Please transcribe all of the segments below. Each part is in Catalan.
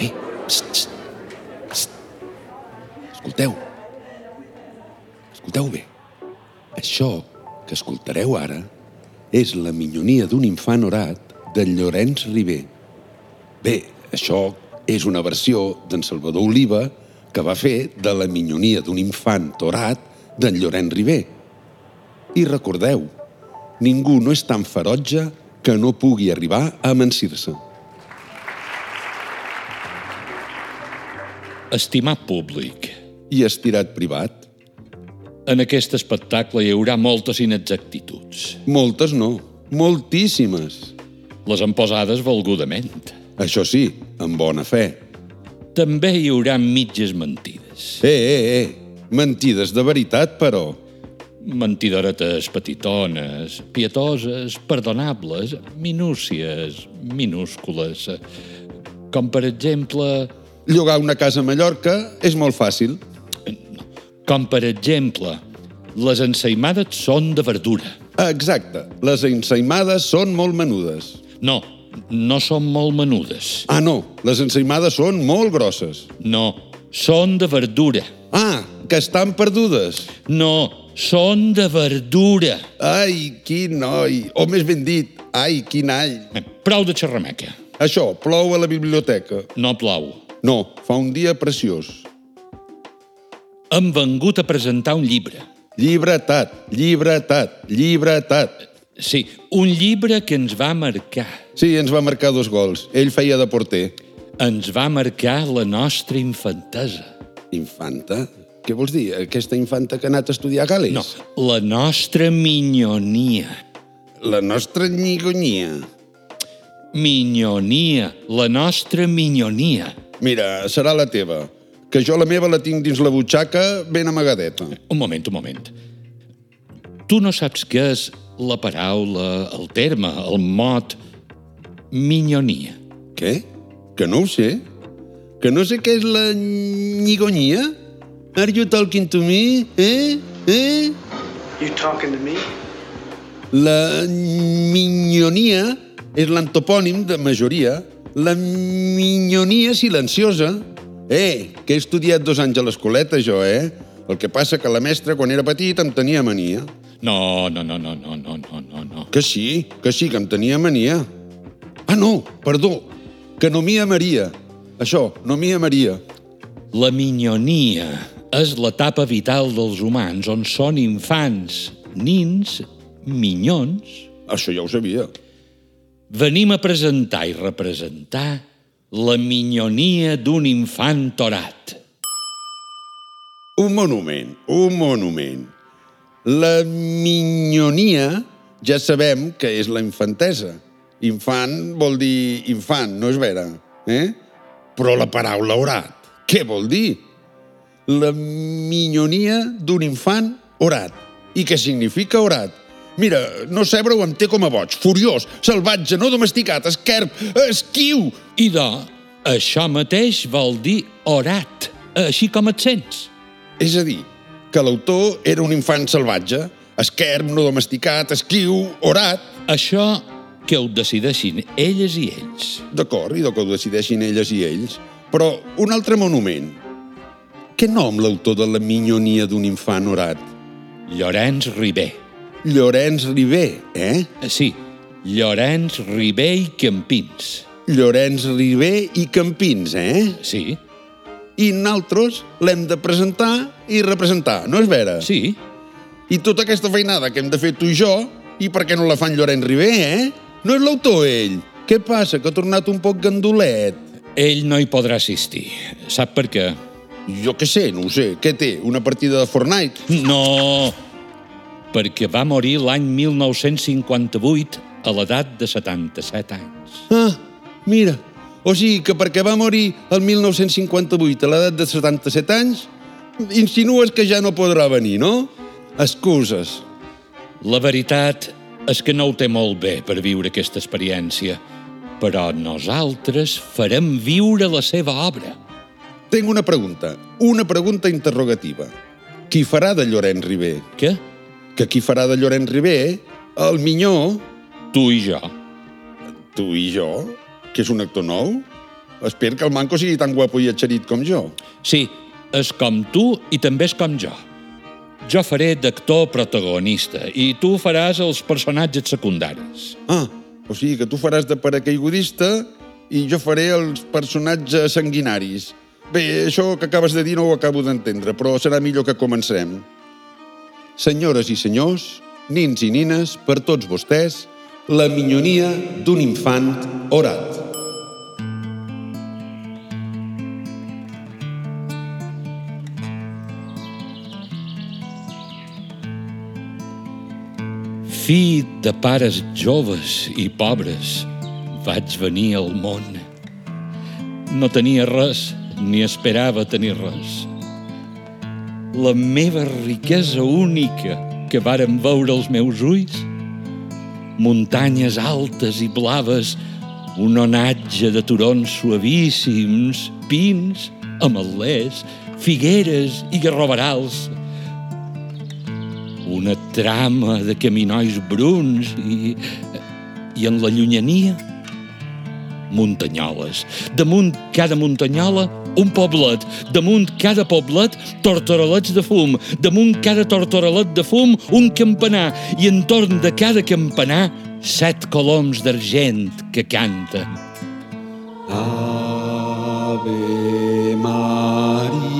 Eh, psst, psst, psst. Escolteu. Escolteu bé. Això que escoltareu ara és la minyonia d'un infant orat de Llorenç Ribé. Bé, això és una versió d'en Salvador Oliva que va fer de la minyonia d'un infant orat d'en Llorenç Ribé. I recordeu, ningú no és tan ferotge que no pugui arribar a amansir-se. Estimat públic, I estirat privat? en aquest espectacle hi haurà moltes inexactituds. Moltes no, moltíssimes. Les han posades volgudament. Això sí, amb bona fe. També hi haurà mitges mentides. Eh, eh, eh, mentides de veritat, però. Mentidoretes petitones, pietoses, perdonables, minúcies, minúscules. Com, per exemple, Llogar una casa a Mallorca és molt fàcil. com per exemple, les ensaïmades són de verdura. Exacte, les ensaïmades són molt menudes. No, no són molt menudes. Ah, no, les ensaïmades són molt grosses. No, són de verdura. Ah, que estan perdudes. No, són de verdura. Ai, quin noi, o més ben dit, ai, quin all. Prou de xerrameca. Això, plou a la biblioteca. No plou. No, fa un dia preciós. Hem vengut a presentar un llibre. Llibretat, llibretat, llibretat. Sí, un llibre que ens va marcar. Sí, ens va marcar dos gols. Ell feia de porter. Ens va marcar la nostra infantesa. Infanta? Què vols dir? Aquesta infanta que ha anat a estudiar a Gales? No, la nostra minyonia. La nostra nyigonia. Minyonia, la nostra minyonia. Mira, serà la teva. Que jo la meva la tinc dins la butxaca ben amagadeta. Un moment, un moment. Tu no saps què és la paraula, el terme, el mot minyonia. Què? Que no ho sé? Que no sé què és la nyigonia? Are you talking to me? Eh? Eh? You talking to me? La minyonia és l'antopònim de majoria. La minyonia silenciosa. Eh, que he estudiat dos anys a l'escoleta, jo, eh? El que passa que la mestra, quan era petit, em tenia mania. No, no, no, no, no, no, no, no, no. Que sí, que sí, que em tenia mania. Ah, no, perdó, que no m'hi amaria. Això, no m'hi amaria. La minyonia és l'etapa vital dels humans on són infants, nins, minyons. Això ja ho sabia. Venim a presentar i representar la minyonia d'un infant orat. Un monument, un monument. La minyonia ja sabem que és la infantesa. Infant vol dir infant, no és vera? Eh? Però la paraula orat, què vol dir? La minyonia d'un infant orat. I què significa orat? Mira, no sebre-ho em té com a boig, furiós, salvatge, no domesticat, esquerp, esquiu. Idò, això mateix vol dir orat, així com et sents. És a dir, que l'autor era un infant salvatge, esquerp, no domesticat, esquiu, orat. Això que ho decideixin elles i ells. D'acord, i de que ho decideixin elles i ells. Però un altre monument. Què nom l'autor de la minyonia d'un infant orat? Llorenç Ribé. Llorenç Ribé, eh? Sí, Llorenç Ribé i Campins. Llorenç Ribé i Campins, eh? Sí, I nosaltres l'hem de presentar i representar, no és vera? sí. I tota aquesta feinada que hem de fer tu i jo, i per què no la fan Llorenç Ribé, eh? No és l'autor, ell. Què passa, que ha tornat un poc gandulet? Ell no hi podrà assistir. Sap per què? Jo què sé, no ho sé. Què té, una partida de Fortnite? No, perquè va morir l'any 1958 a l'edat de 77 anys. Ah, mira. O sigui que perquè va morir el 1958 a l'edat de 77 anys, insinues que ja no podrà venir, no? Excuses. La veritat és que no ho té molt bé per viure aquesta experiència, però nosaltres farem viure la seva obra. Tinc una pregunta, una pregunta interrogativa. Qui farà de Llorenç Ribé? Què? Que qui farà de Llorenç Ribé? El Minyó? Tu i jo. Tu i jo? Que és un actor nou? espero que el manco sigui tan guapo i atxerit com jo. Sí, és com tu i també és com jo. Jo faré d'actor protagonista i tu faràs els personatges secundaris. Ah, o sigui que tu faràs de paracaigudista i jo faré els personatges sanguinaris. Bé, això que acabes de dir no ho acabo d'entendre, però serà millor que comencem. Senyores i senyors, nins i nines, per tots vostès, la minyonia d'un infant orat. Fill de pares joves i pobres, vaig venir al món. No tenia res, ni esperava tenir res. La meva riquesa única que varen veure els meus ulls, muntanyes altes i blaves, un onatge de turons suavíssims, pins, ametllers, figueres i garroverals, una trama de caminois bruns i, i en la llunyania muntanyoles. Damunt cada muntanyola, un poblet. Damunt cada poblet, tortorolets de fum. Damunt cada tortorelet de fum, un campanar. I entorn de cada campanar, set coloms d'argent que canten. Ave Maria.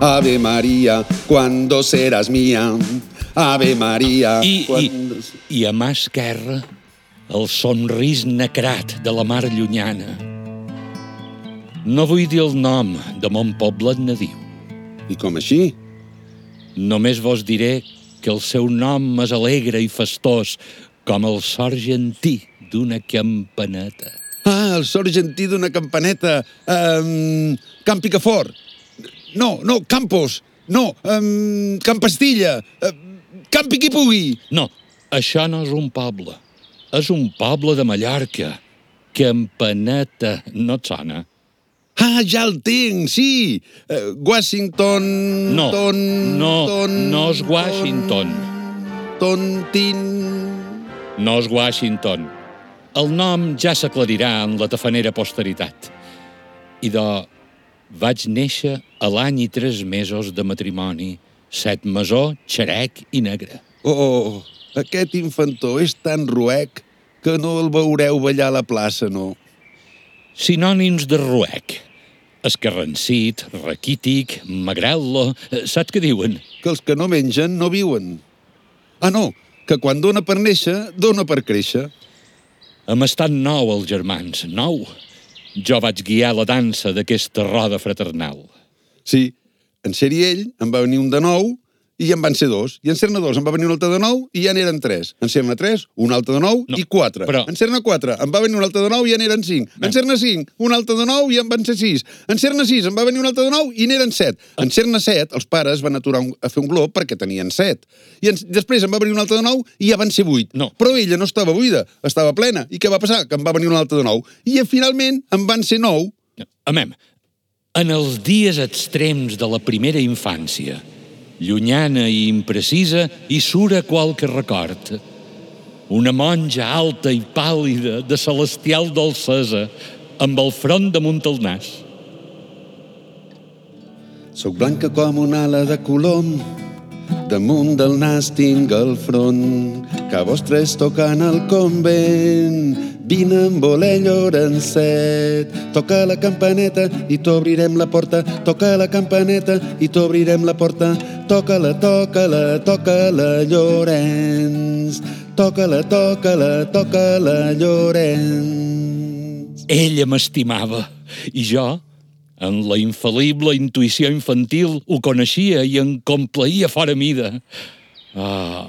Ave Maria, cuando serás mía. Ave Maria. I, i, cuando... i a mà esquerra, el somrís necrat de la mar llunyana. No vull dir el nom de mon poblet nadiu. I com així? Només vos diré que el seu nom és alegre i festós com el so argentí d'una campaneta. Ah, el so argentí d'una campaneta. Um, Camp Picafort. No, no, Campos. No, um, Camp Pastilla. Uh, Camp Piqui Pugui. No, això no és un poble. És un poble de Mallorca. Campaneta, no et sona? Ah, ja el tinc, sí. Uh, Washington... No, ton, no, ton, no és Washington. Ton, tin... No és Washington. El nom ja s'aclarirà en la tafanera posteritat. I de... Vaig néixer a l'any i tres mesos de matrimoni, set mesó, xerec i negre. Oh, aquest infantó és tan ruec que no el veureu ballar a la plaça, no? Sinònims de ruec. Escarrancit, raquític, magrel·lo... eh, Saps què diuen? Que els que no mengen no viuen. Ah, no, que quan dona per néixer, dona per créixer. Hem estat nou, els germans, nou. Jo vaig guiar la dansa d'aquesta roda fraternal. Sí, en ser-hi ell, en va venir un de nou i en van ser dos. I en ser-ne dos en va venir un altre de nou i ja n'eren tres. En ser-ne tres, un altre de nou No, i quatre. però- En ser-ne quatre en va venir un altre de nou i ja n'eren cinc. En ser-ne cinc, un altre de nou i en van ser sis. En ser-ne sis en va venir un altre de nou i n'eren set. En ser-ne set, els pares van aturar un, a fer un glob perquè tenien set. I en, després en va venir un altre de nou i ja van ser vuit. No. Però ella no estava buida, estava plena. I què va passar? Que en va venir un altre de nou. I finalment en van ser nou. Amem, en els dies extrems de la primera infància, llunyana i imprecisa, hi sura qualque record. Una monja alta i pàl·lida, de celestial dolcesa, amb el front damunt el nas. Soc blanca com una ala de colom, damunt del nas tinc el front, que vostres tocant al convent, vine amb voler llorencet. Toca la campaneta i t'obrirem la porta, toca la campaneta i t'obrirem la porta, toca-la, toca-la, toca-la, Llorenç, toca-la, toca-la, toca-la, Llorenç. Ella m'estimava i jo, en la infal·lible intuïció infantil, ho coneixia i em complaïa fora mida. Ah,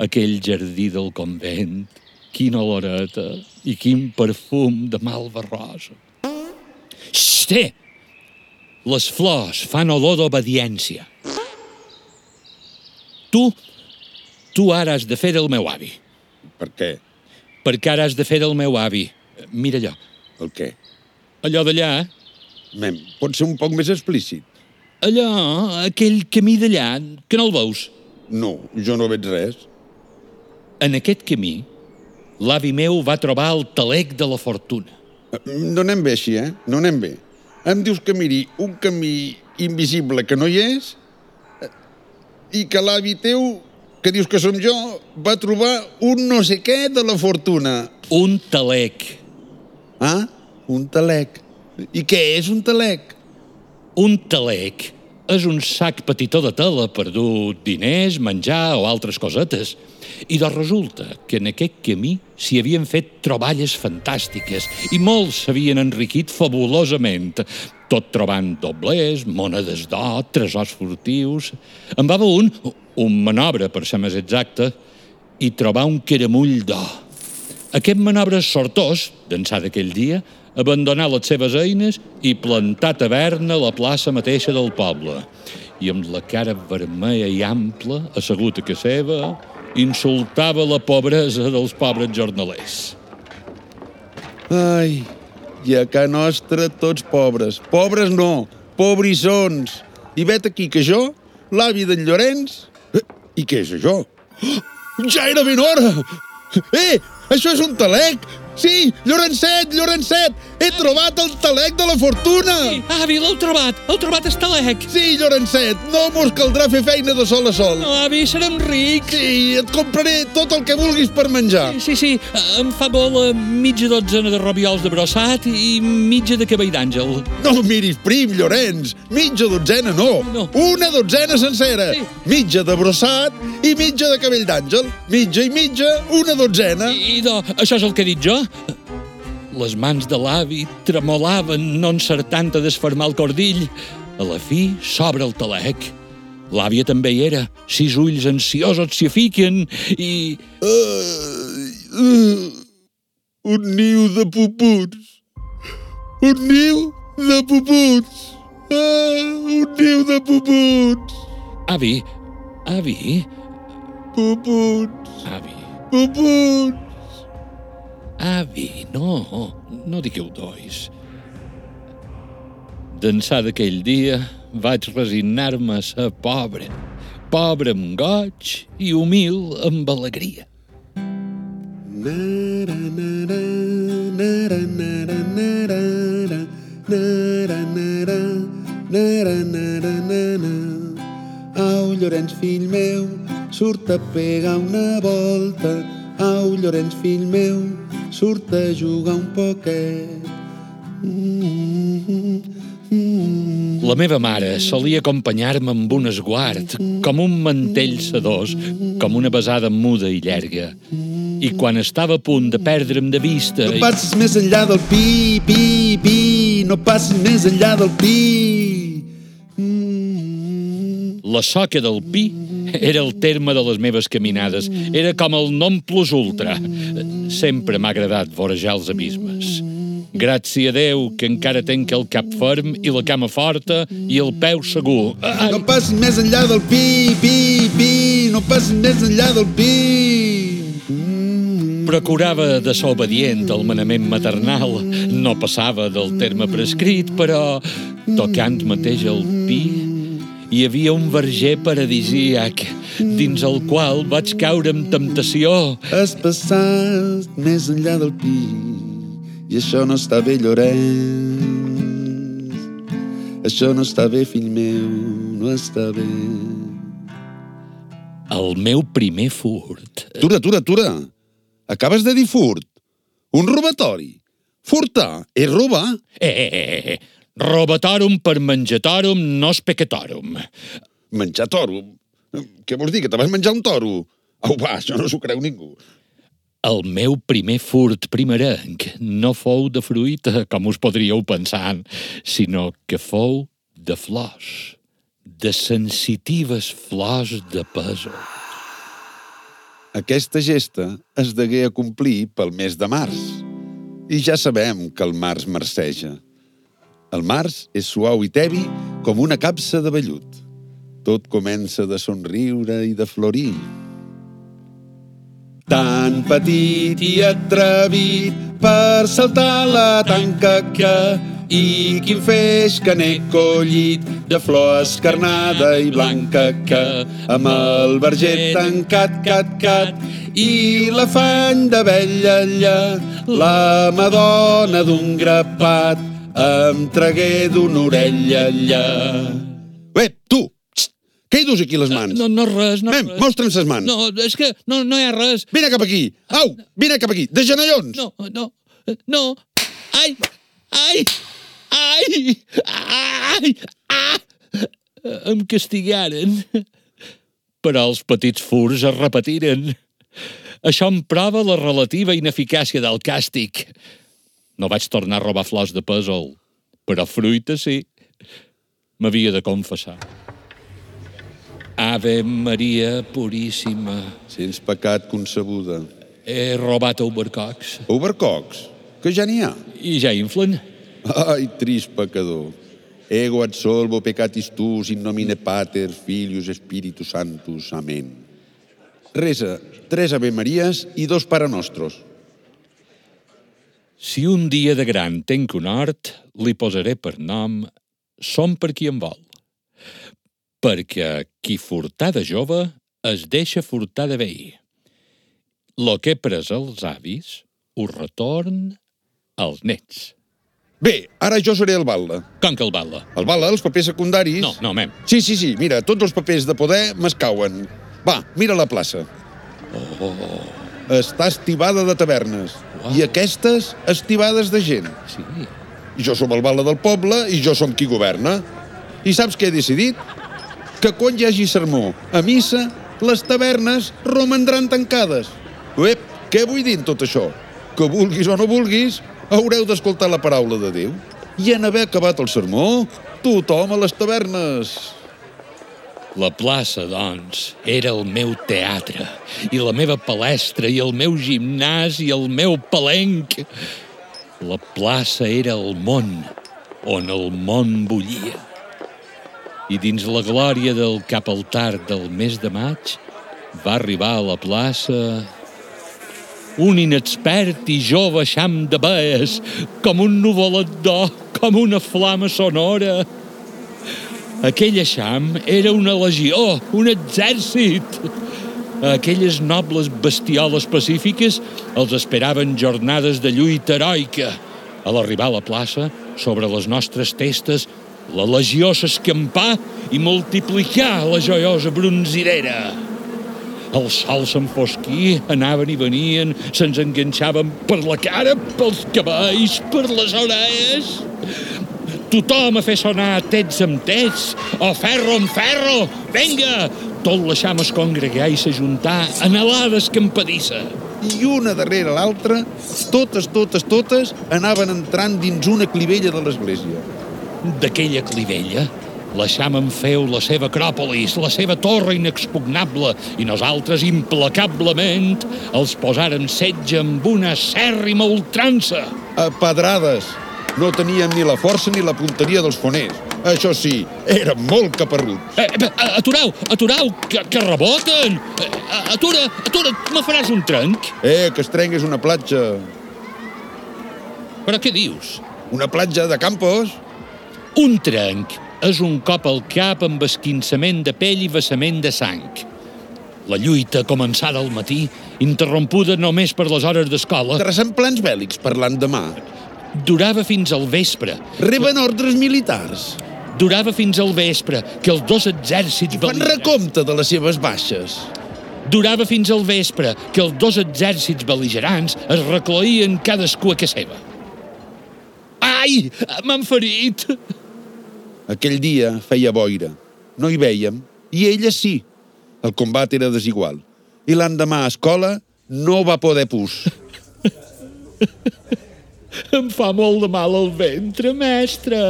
aquell jardí del convent, quina oloreta i quin perfum de malva rosa. Xté! Les flors fan olor d'obediència. Tu, tu ara has de fer del meu avi, Per què? perquè ara has de fer del meu avi. Mira allò, El què? allò d'allà, Mem, pot ser un poc més explícit? allò, aquell camí d'allà, que no el veus. No, jo no veig res. En aquest camí l'avi meu va trobar el talec de la fortuna. No anem bé així, eh? No anem bé. Em dius que miri un camí invisible que no hi és eh, i que l'avi teu, que dius que som jo, va trobar un no sé què de la fortuna. Un talec. Ah? Un talec. I què és un talec? Un talec és un sac petitó de tela per dur diners, menjar o altres cosetes. I doncs resulta que en aquest camí s'hi havien fet troballes fantàstiques i molts s'havien enriquit fabulosament, tot trobant doblers, monedes d'or, tresors furtius... En va un, un manobre, per ser més exacte, i trobar un caramull d'or. Aquest manobre sortós, d'ençà d'aquell dia, abandonar les seves eines i plantar taverna a la plaça mateixa del poble. I amb la cara vermella i ampla, assegut a casa seva, insultava la pobresa dels pobres jornalers. Ai, i a ca nostra tots pobres. Pobres no, pobrissons. I vet aquí que jo, l'avi d'en Llorenç... I què és això? Ja era ben hora! Eh, això és un talec! Sí, Llorencet, Llorencet! He trobat el talec de la fortuna! Sí, avi, l'heu trobat! Heu trobat el talec! Sí, Llorencet, no mos caldrà fer feina de sol a sol. No, avi, serem rics! Sí, et compraré tot el que vulguis per menjar. Sí, sí, em fa bo la mitja dotzena de robiols de brossat i mitja de cabell d'àngel. No miris prim, Llorenç! Mitja dotzena no! No. Una dotzena sencera! Sí. Mitja de brossat i mitja de cabell d'àngel. Mitja i mitja, una dotzena. I, idò, això és el que he dit jo? Les mans de l'avi tremolaven, no encertant a desfermar el cordill. A la fi, s'obre el talec. L'àvia també hi era. Sis ulls ansiosos s'hi fiquen i... Uh, uh, un niu de puputs. Un niu de puputs. Ah, un niu de puputs. Avi, avi, Puputs. avi, Puputs. Avi, no, no digueu dois. D'ençà d'aquell dia vaig resignar-me a ser pobre, pobre amb goig i humil amb alegria. Nara, nara, nara, nara, nara, nara, nara, nara, nara, nara. Au, Llorenç, fill meu, surt a pegar una volta. Au, Llorenç, fill meu, surt a jugar un poquet. Mm, mm, La meva mare solia acompanyar-me amb un esguard, com un mantell sedós, com una besada muda i llarga. I quan estava a punt de perdre'm de vista... No passis més enllà del pi, pi, pi, no passis més enllà del pi. La soca del pi era el terme de les meves caminades. Era com el nom plus ultra. Sempre m'ha agradat vorejar els abismes. Gràcies a Déu que encara tenc el cap ferm i la cama forta i el peu segur. Ai, No passis més enllà del pi, pi, pi, no passis més enllà del pi. Mm, procurava de ser obedient al manament maternal. No passava del terme prescrit, però tocant mateix el pi hi havia un verger paradisíac dins el qual vaig caure amb temptació. Has passat més enllà del pi i això no està bé, Llorenç. Això no està bé, fill meu, no està bé. El meu primer furt. Atura, atura, atura. Acabes de dir furt. Un robatori. Furtar és robar. Eh, eh, eh, eh. Robatorum per menjatorum nos peccatorum. Menjar toro. Què vols dir, que te vas menjar un toro? Au, va, això no s'ho creu ningú. El meu primer furt primerenc no fou de fruita, com us podríeu pensar, sinó que fou de flors, de sensitives flors de pèsol. Aquesta gesta es degué a complir pel mes de març. I ja sabem que el març marceja. El març és suau i tevi com una capsa de vellut. Tot comença de somriure i de florir. Tan petit i atrevit per saltar la tanca que i quin feix que n'he collit de flor escarnada i blanca que amb el verger tancat, cat, cat i l'afany d'abella allà, la madona d'un grapat em tragué d'una orella allà. Bé, tu, xt, què hi dus aquí les mans? No, no res, no Nen, res. mostra'm ses mans. No, és que no, no hi ha res. Vine cap aquí. Au, vine cap aquí. De genellons. No, no, no. Ai, ai, ai, ai, ah. Em castigaren. Però els petits furs es repetiren. Això em prova la relativa ineficàcia del càstig. No vaig tornar a robar flors de pèsol, però fruita sí. M'havia de confessar. Ave Maria Puríssima, Sens pecat concebuda. he robat overcocs Overcocs, que ja n'hi ha. i ja inflen. Ai, trist pecador. Ego ad solvo peccatis tuus in nomine Pater, Filius, Spiritus Sanctus. Amén. Resa tres Ave Maries i dos Pare Nostros. Si un dia de gran tenc un hort, li posaré per nom Som per qui em vol. Perquè qui furtar de jove es deixa furtar de vell. Lo que he pres als avis ho retorn als nets. Bé, ara jo seré el Batlle. Com que el bala? El Batlle, els papers secundaris... No, no, mem. Sí, sí, sí, mira, tots els papers de poder m'escauen. Va, mira la plaça. Oh, Està estibada de tavernes. Uau. I aquestes, estibades de gent. sí. Jo som el Batlle del poble i jo som qui governa. I saps què he decidit? Que quan hi hagi sermó a missa, les tavernes romandran tancades. Ep, què vull dir tot això? Que vulguis o no vulguis, haureu d'escoltar la paraula de Déu. I en haver acabat el sermó, tothom a les tavernes. La plaça, doncs, era el meu teatre, i la meva palestra, i el meu gimnàs, i el meu palenc. La plaça era el món, on el món bullia. I dins la glòria del cap al tard del mes de maig, va arribar a la plaça un inexpert i jove xam de bees, com un nuvolet d'or, com una flama sonora. Aquell eixam era una legió, un exèrcit. Aquelles nobles bestioles pacífiques els esperaven jornades de lluita heroica. A l'arribar a la plaça, sobre les nostres testes, la legió s'escampà i multiplicà la joiosa bronzirera. El sol s'enfosquí, anaven i venien, se'ns enganxaven per la cara, pels cabells, per les orelles. Tothom a fer sonar tets amb tets, o ferro amb ferro, venga! Tot l'eixam es congregar i s'ajuntar en alades campadissa. I una darrere l'altra, totes, totes, totes, anaven entrant dins una clivella de l'església. D'aquella clivella, l'eixam en feu la seva acròpolis, la seva torre inexpugnable, i nosaltres, implacablement, els posàrem setge amb una cèrrima ultrança. A pedrades. No teníem ni la força ni la punteria dels foners. Això sí, eren molt caparruts. Eh, eh, atureu, atureu, que, que reboten! Eh, atura, atura, me faràs un trenc? Eh, que es trengués una platja. Però què dius? Una platja de Campos? Un trenc és un cop al cap amb esquinçament de pell i vessament de sang. La lluita, començada al matí, interrompuda només per les hores d'escola, Traçant plans bèl·lics per l'endemà. Durava fins al vespre. Reben ordres militars. Durava fins al vespre, que els dos exèrcits... Fan bel·ligerants- recompte de les seves baixes. Durava fins al vespre, que els dos exèrcits bel·ligerants es recloïen cadascú a casa seva. Ai, m'han ferit! Aquell dia feia boira. No hi vèiem. I ella sí. El combat era desigual. I l'endemà a escola no va poder pus. Em fa molt de mal al ventre, mestre.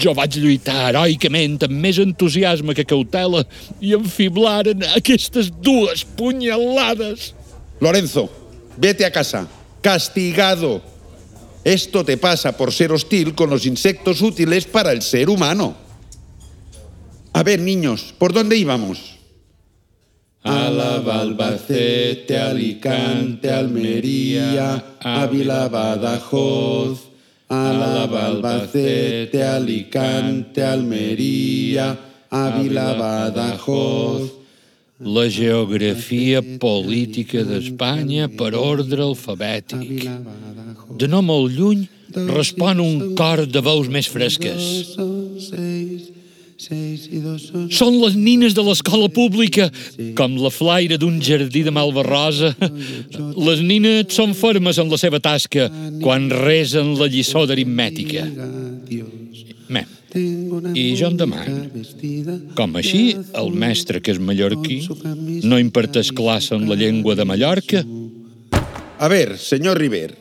Jo vaig lluitar heroicament amb més entusiasme que cautela i em fiblaren aquestes dues punyalades. Lorenzo, vete a casa. Castigado. Esto te pasa por ser hostil con los insectos útiles para el ser humano. A ver, niños, ¿por dónde íbamos? Álava, Albacete, Alicante, Almería, Ávila, Badajoz. Álava, Albacete, Alicante, Almería, Ávila, Badajoz. la geografia política d'Espanya per ordre alfabètic. De no molt lluny respon un cor de veus més fresques. Són les nines de l'escola pública, com la flaire d'un jardí de Malvarrosa. Les nines són fermes en la seva tasca quan resen la lliçó d'aritmètica. Mem, i jo em demano, com així el mestre que és mallorquí no imparteix classe en la llengua de Mallorca? A ver, señor River,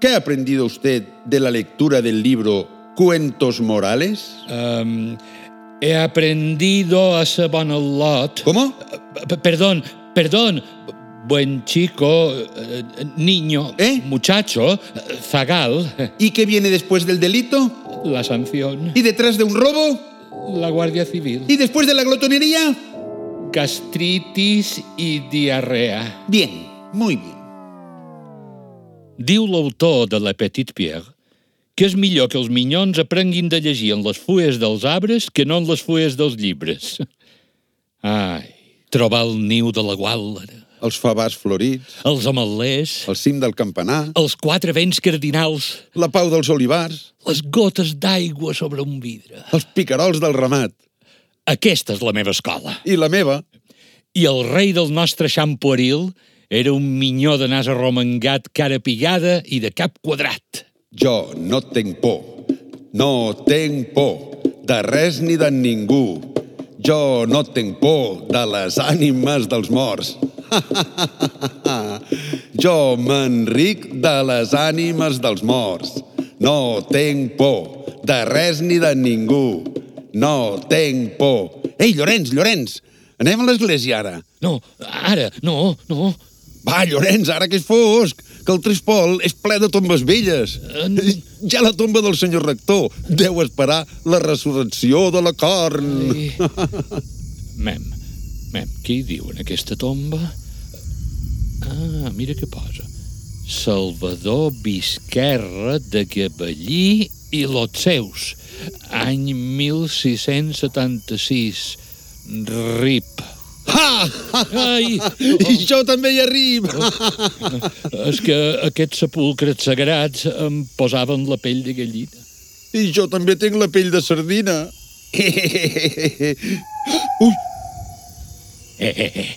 ¿qué ha aprendido usted de la lectura del libro Cuentos Morales? Um, he aprendido a ser bon al lot. ¿Cómo? P- Perdón, perdón. Buen chico, eh, niño, ¿Eh? muchacho, zagal, ¿Y qué viene después del delito? la sanción, ¿Y detrás de un robo? la Guardia Civil, ¿Y después de la glotonería? gastritis i diarrea. Bien, muy bien. Diu l'autor de La Petite Pierre que és millor que els minyons aprenguin de llegir en les fulles dels arbres que no en les fulles dels llibres. Ai, trobar el niu de la guàllara, Els favars florits, els ametllers, el cim del campanar, els quatre vents cardinals, la pau dels olivars, les gotes d'aigua sobre un vidre. els picarols del ramat. Aquesta és la meva escola. I la meva, I el rei del nostre xamp pueril era un minyó de nas arromangat, cara pigada i de cap quadrat. Jo no tenc por. No tenc por de res ni de ningú. Jo no tenc por de les ànimes dels morts. jo m'enric de les ànimes dels morts. No tenc por de res ni de ningú. No tenc por. Ei, Llorenç, Llorenç, anem a l'església ara. No, ara, no, no. Va, Llorenç, ara que és fosc, que el Trispol és ple de tombes velles. En- Ja la tomba del senyor rector deu esperar la resurrecció de la carn. I... Mem, mem, què hi diu en aquesta tomba? Ah, mira què posa. Salvador Visquerra de Gavallí i lots seus. Any 1676. RIP. Ha! Ai, I jo també hi arribo. és que aquests sepulcres sagrats em posaven la pell de gallina. I jo també tinc la pell de sardina. Ui, Eh, eh, eh.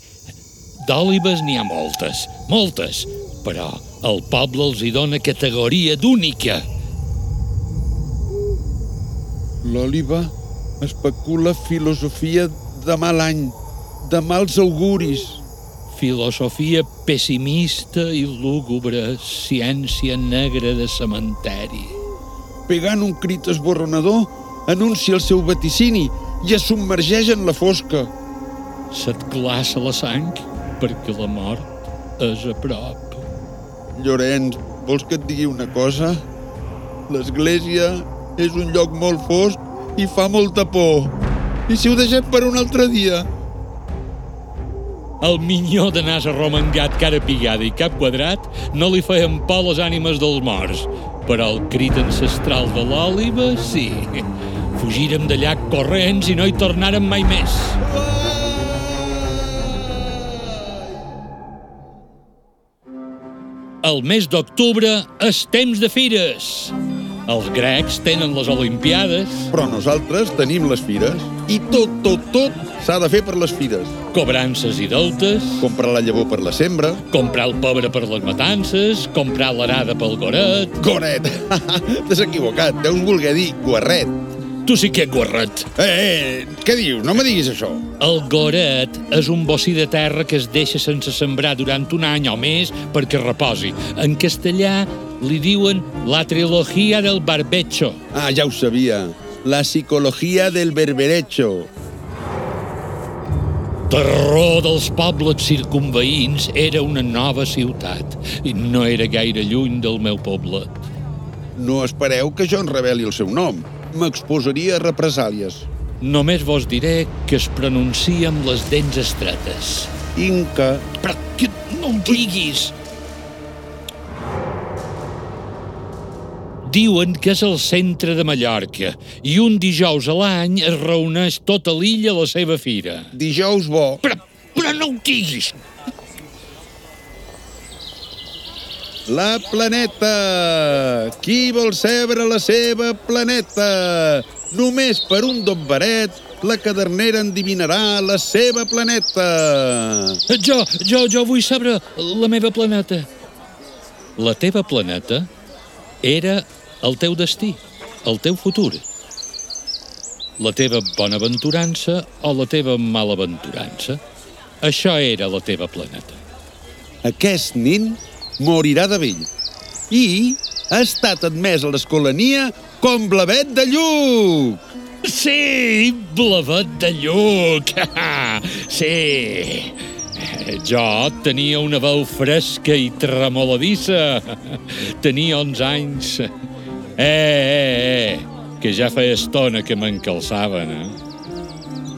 D'òlibes n'hi ha moltes, moltes, però el poble els hi dona categoria d'única. l'òliva especula filosofia de mal any, de mals auguris. Filosofia pessimista i lúgubre, ciència negra de cementeri. Pegant un crit esborronador, anuncia el seu vaticini i es submergeix en la fosca. Se't glaça la sang perquè la mort és a prop. Llorenç, vols que et digui una cosa? L'església és un lloc molt fosc i fa molta por. I si ho deixem per un altre dia? El minyó de nas arromangat, cara pigada i cap quadrat no li feien por les ànimes dels morts, però el crit ancestral de l'òliva, sí. Fugírem d'allà corrents i no hi tornàrem mai més. El mes d'octubre és temps de fires. Els grecs tenen les Olimpiades, Però nosaltres tenim les fires i tot, tot, tot s'ha de fer per les fires. cobrances i deutes, Comprar la llavor per la sembra. comprar el pobre per les matances, comprar l'arada pel goret... Goret! T'has equivocat, deus voler dir guarret. Tu sí que ets guarret. Eh, eh, què dius? No me diguis això. El goret és un bocí de terra que es deixa sense sembrar durant un any o més perquè reposi. En castellà li diuen la trilogia del barbecho. Ah, ja ho sabia. La psicologia del berberecho. Terror dels pobles circunveïns era una nova ciutat i no era gaire lluny del meu poble. No espereu que jo en reveli el seu nom. M'exposaria a represàlies. Només vos diré que es pronuncia amb les dents estretes. Inca, Però que no ho diguis! Diuen que és el centre de Mallorca i un dijous a l'any es reuneix tota l'illa a la seva fira. dijous bo. Però però no ho diguis. La planeta! Qui vol sebre la seva planeta? Només per un dobberet la cadernera endivinarà la seva planeta. Jo, jo, jo vull saber la meva planeta. La teva planeta era el teu destí, el teu futur. La teva bona aventurança o la teva malaventurança. Això era la teva planeta. Aquest nin morirà de vell i ha estat admès a l'escolania com blavet de lluc. Sí, blavet de lluc. sí. Jo tenia una veu fresca i tremoladissa. Tenia 11 anys. Eh, eh, eh, que ja feia estona que m'encalçaven, eh?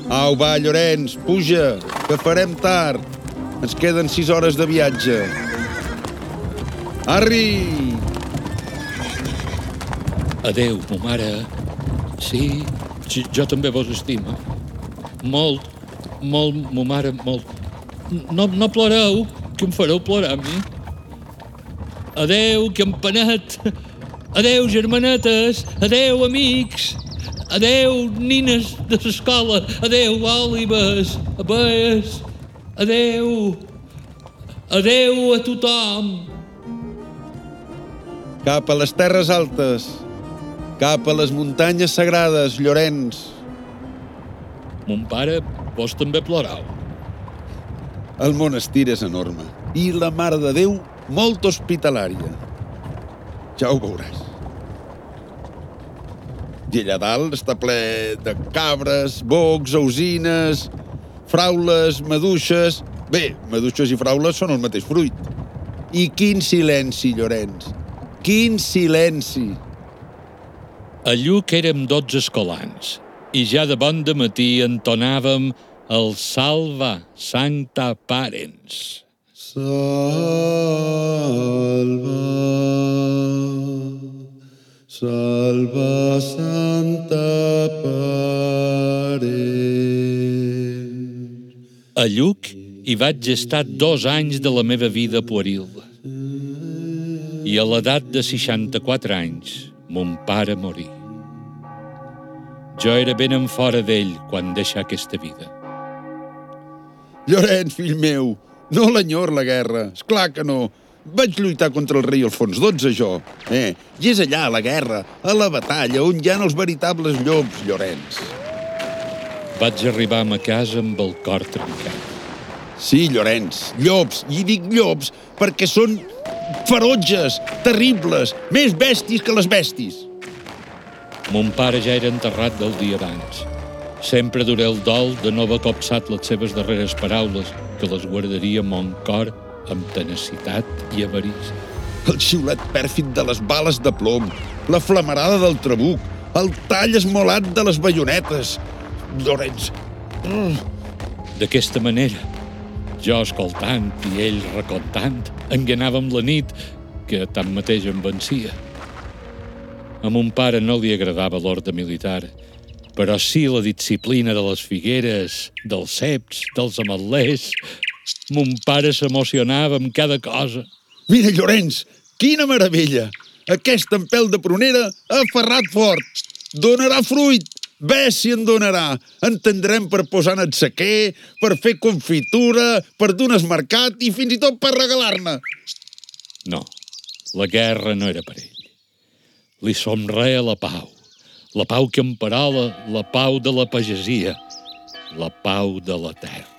Au, va, Llorenç, puja, que farem tard. Ens queden sis hores de viatge. Arri! Adeu, mo mare. Sí, jo, jo també vos estimo. Molt, molt, mo mare, molt. No, no ploreu, que em fareu plorar a mi. Adeu, campanet. Adeu, germanetes. Adeu, amics. Adeu, nines de l'escola. Adeu, òlibes, abelles. Adeu. Adeu a tothom. Cap a les terres altes, cap a les muntanyes sagrades, Llorenç. Mon pare, vos també plorau. El monestir és enorme i la Mare de Déu molt hospitalària. Ja ho veuràs. I allà dalt està ple de cabres, bocs, ausines, fraules, maduixes... Bé, maduixes i fraules són el mateix fruit. I quin silenci, Llorenç. Quin silenci. A Lluc érem dotze escolans i ja de bon de matí entonàvem el Salva Sancta Parens. Salva, salva Santa Parents. A Lluc hi vaig estar dos anys de la meva vida pueril. I a l'edat de 64 anys, mon pare morí. Jo era ben en fora d'ell quan deixà aquesta vida. Llorenç, fill meu, no l'enyor la guerra. És clar que no. Vaig lluitar contra el rei Alfons XII, jo. Eh? I és allà, a la guerra, a la batalla, on hi ha els veritables llops, Llorenç. Vaig arribar a ma casa amb el cor trencat. Sí, Llorenç, llops. I dic llops perquè són ferotges, terribles, més bèsties que les bèsties. Mon pare ja era enterrat del dia abans. Sempre duré el dol de no haver copsat les seves darreres paraules, que les guardaria mon cor amb tenacitat i avarícia. El xiulet pèrfid de les bales de plom, la flamarada del trabuc, el tall esmolat de les baionetes. Llorenç, D'aquesta manera, jo escoltant i ell recontant, enganàvem la nit, que tanmateix em vencia. A mon pare no li agradava l'ordre militar, però sí la disciplina de les figueres, dels ceps, dels ametlers. Mon pare s'emocionava amb cada cosa. Mira, Llorenç, quina meravella! Aquest empel de prunera ha ferrat fort. Donarà fruit. Bé si en donarà. En tindrem per posar en el sequer, per fer confitura, per donar mercat i fins i tot per regalar-ne. No, la guerra no era per ell. Li somreia la pau, la pau que emparola, la pau de la pagesia, la pau de la terra.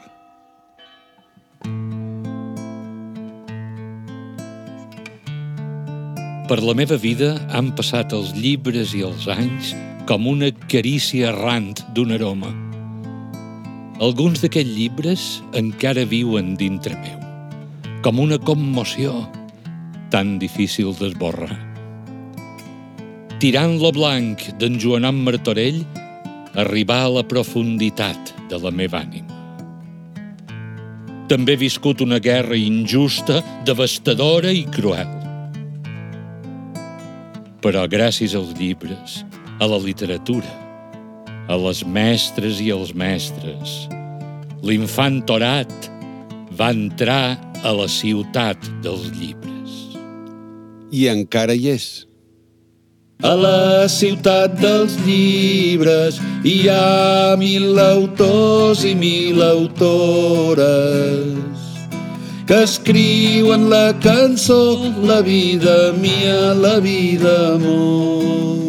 Per la meva vida han passat els llibres i els anys com una carícia errant d'un aroma. Alguns d'aquests llibres encara viuen dintre meu, com una commoció tan difícil d'esborrar. Tirant lo blanc d'en Joanom Martorell, arribar a la profunditat de la meva ànima. També he viscut una guerra injusta, devastadora i cruel. Però gràcies als llibres, a la literatura, a les mestres i als mestres, l'infant Torat va entrar a la ciutat dels llibres. I encara hi és. A la ciutat dels llibres hi ha mil autors i mil autores que escriuen la cançó La vida mia, la vida amor.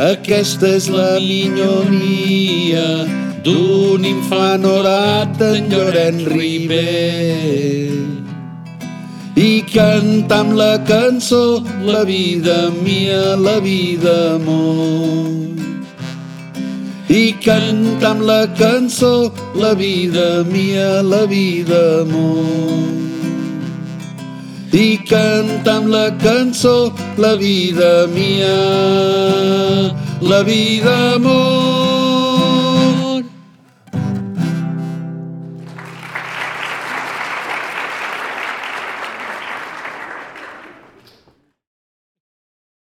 Aquesta és la minyonia d'un infant orat en Llorenç Ribé i canta amb la cançó la vida mia, la vida amor. I canta amb la cançó la vida mia, la vida amor. I canta amb la cançó la vida mia, la vida amor.